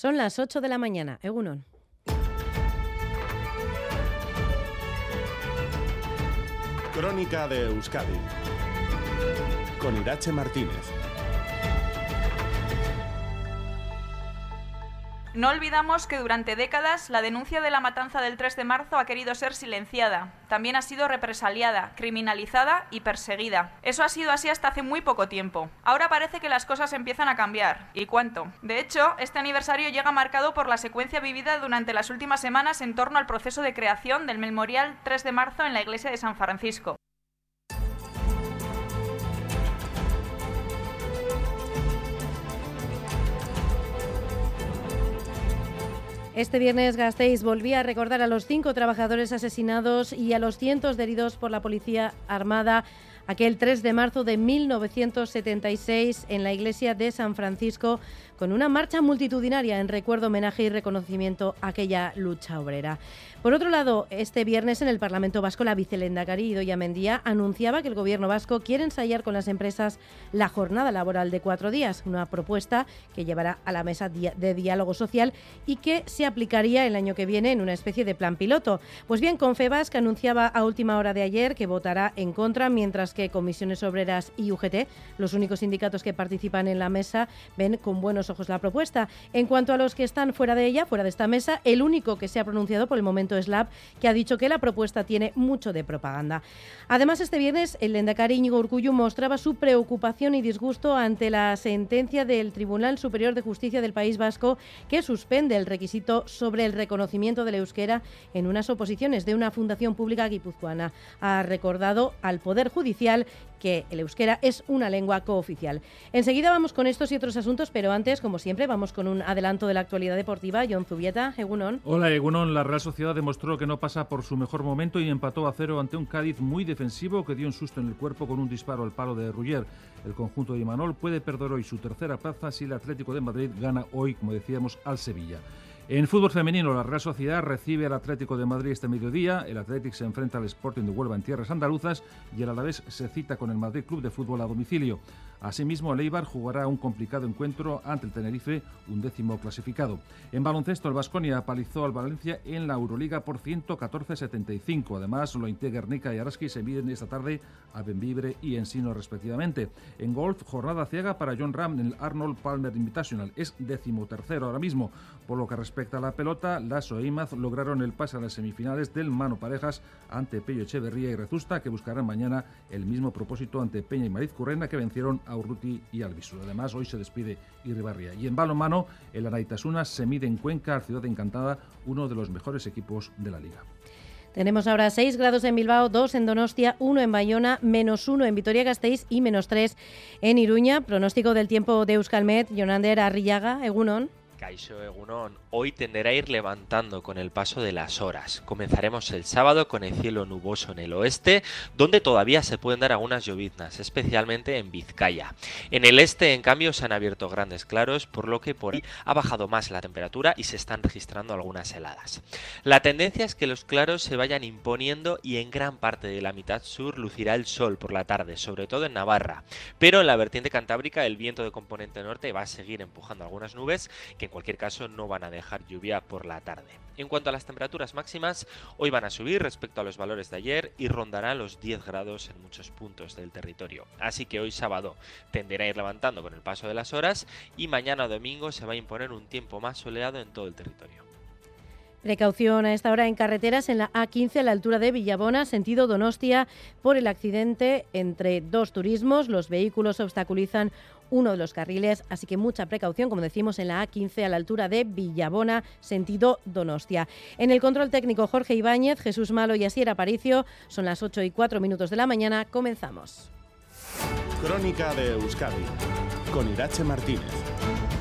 Son las 8 de la mañana. Egunon. Crónica de Euskadi con Irache Martínez. No olvidamos que durante décadas la denuncia de la matanza del 3 de marzo ha querido ser silenciada. También ha sido represaliada, criminalizada y perseguida. Eso ha sido así hasta hace muy poco tiempo. Ahora parece que las cosas empiezan a cambiar. ¿Y cuánto? De hecho, este aniversario llega marcado por la secuencia vivida durante las últimas semanas en torno al proceso de creación del memorial 3 de marzo en la iglesia de San Francisco. Este viernes Gasteiz volvía a recordar a los cinco trabajadores asesinados y a los cientos de heridos por la policía armada aquel 3 de marzo de 1976 en la iglesia de San Francisco con una marcha multitudinaria en recuerdo, homenaje y reconocimiento a aquella lucha obrera. Por otro lado, este viernes en el Parlamento Vasco, la vicelendacari Idoia Mendía anunciaba que el Gobierno vasco quiere ensayar con las empresas la jornada laboral de cuatro días, una propuesta que llevará a la mesa de diálogo social y que se aplicaría el año que viene en una especie de plan piloto. Pues bien, Confebas, que anunciaba a última hora de ayer que votará en contra, mientras que Comisiones Obreras y UGT, los únicos sindicatos que participan en la mesa, ven con buenos ojos la propuesta. En cuanto a los que están fuera de ella, fuera de esta mesa, el único que se ha pronunciado por el momento es Lab, que ha dicho que la propuesta tiene mucho de propaganda. Además, este viernes, el Lendakari Íñigo Urcullu mostraba su preocupación y disgusto ante la sentencia del Tribunal Superior de Justicia del País Vasco que suspende el requisito sobre el reconocimiento del euskera en unas oposiciones de una fundación pública guipuzcoana. Ha recordado al Poder Judicial que el euskera es una lengua cooficial. Enseguida vamos con estos y otros asuntos, pero antes, como siempre, vamos con un adelanto de la actualidad deportiva. John Zubieta, Egunon. Hola, Egunon. La Real Sociedad demostró que no pasa por su mejor momento y empató a cero ante un Cádiz muy defensivo que dio un susto en el cuerpo con un disparo al palo de Ruggier. El conjunto de Imanol puede perder hoy su tercera plaza si el Atlético de Madrid gana hoy, como decíamos, al Sevilla. En fútbol femenino, la Real Sociedad recibe al Atlético de Madrid este mediodía. El Atlético se enfrenta al Sporting de Huelva en tierras andaluzas y el Alavés se cita con el Madrid Club de Fútbol a domicilio. Asimismo, el Eibar jugará un complicado encuentro ante el Tenerife, un décimo clasificado. En baloncesto, el Vasconia apalizó al Valencia en la Euroliga por 114-75. Además, Lointe, Guernica y Araski se miden esta tarde a Benvibre y Ensino respectivamente. En golf, jornada ciega para John Ram en el Arnold Palmer Invitational. Es decimotercero ahora mismo. Por lo que respecta a la pelota, Lasso e Imaz lograron el pase a las semifinales del Mano Parejas ante Pello Echeverría y Rezusta, que buscarán mañana el mismo propósito ante Peña y Mariz Currena, que vencieron a Urruti y Albisu. Además, hoy se despide Irribarria. Y en balonmano, el Anaitasuna se mide en Cuenca, Ciudad Encantada, uno de los mejores equipos de la liga. Tenemos ahora 6 grados en Bilbao, 2 en Donostia, 1 en Bayona, menos 1 en Vitoria-Gasteiz y menos 3 en Iruña. Pronóstico del tiempo de Euskalmet, Jonander Arrillaga, Egunon. Caixo Egunon, hoy tenderá a ir levantando con el paso de las horas. Comenzaremos el sábado con el cielo nuboso en el oeste, donde todavía se pueden dar algunas lloviznas, especialmente en Vizcaya. En el este, en cambio, se han abierto grandes claros, por lo que ha bajado más la temperatura y se están registrando algunas heladas. La tendencia es que los claros se vayan imponiendo y en gran parte de la mitad sur lucirá el sol por la tarde, sobre todo en Navarra. Pero en la vertiente cantábrica el viento de componente norte va a seguir empujando algunas nubes que cualquier caso no van a dejar lluvia por la tarde. En cuanto a las temperaturas máximas, hoy van a subir respecto a los valores de ayer y rondarán los 10 grados en muchos puntos del territorio. Así que hoy sábado tenderá a ir levantando con el paso de las horas y mañana domingo se va a imponer un tiempo más soleado en todo el territorio. Precaución a esta hora en carreteras en la A15 a la altura de Villabona, sentido Donostia, por el accidente entre dos turismos. Los vehículos obstaculizan uno de los carriles, así que mucha precaución, como decimos, en la A15 a la altura de Villabona, sentido Donostia. En el control técnico Jorge Ibáñez, Jesús Malo y Asier Aparicio, son las 8 y 4 minutos de la mañana, comenzamos. Crónica de Euskadi, con Irache Martínez.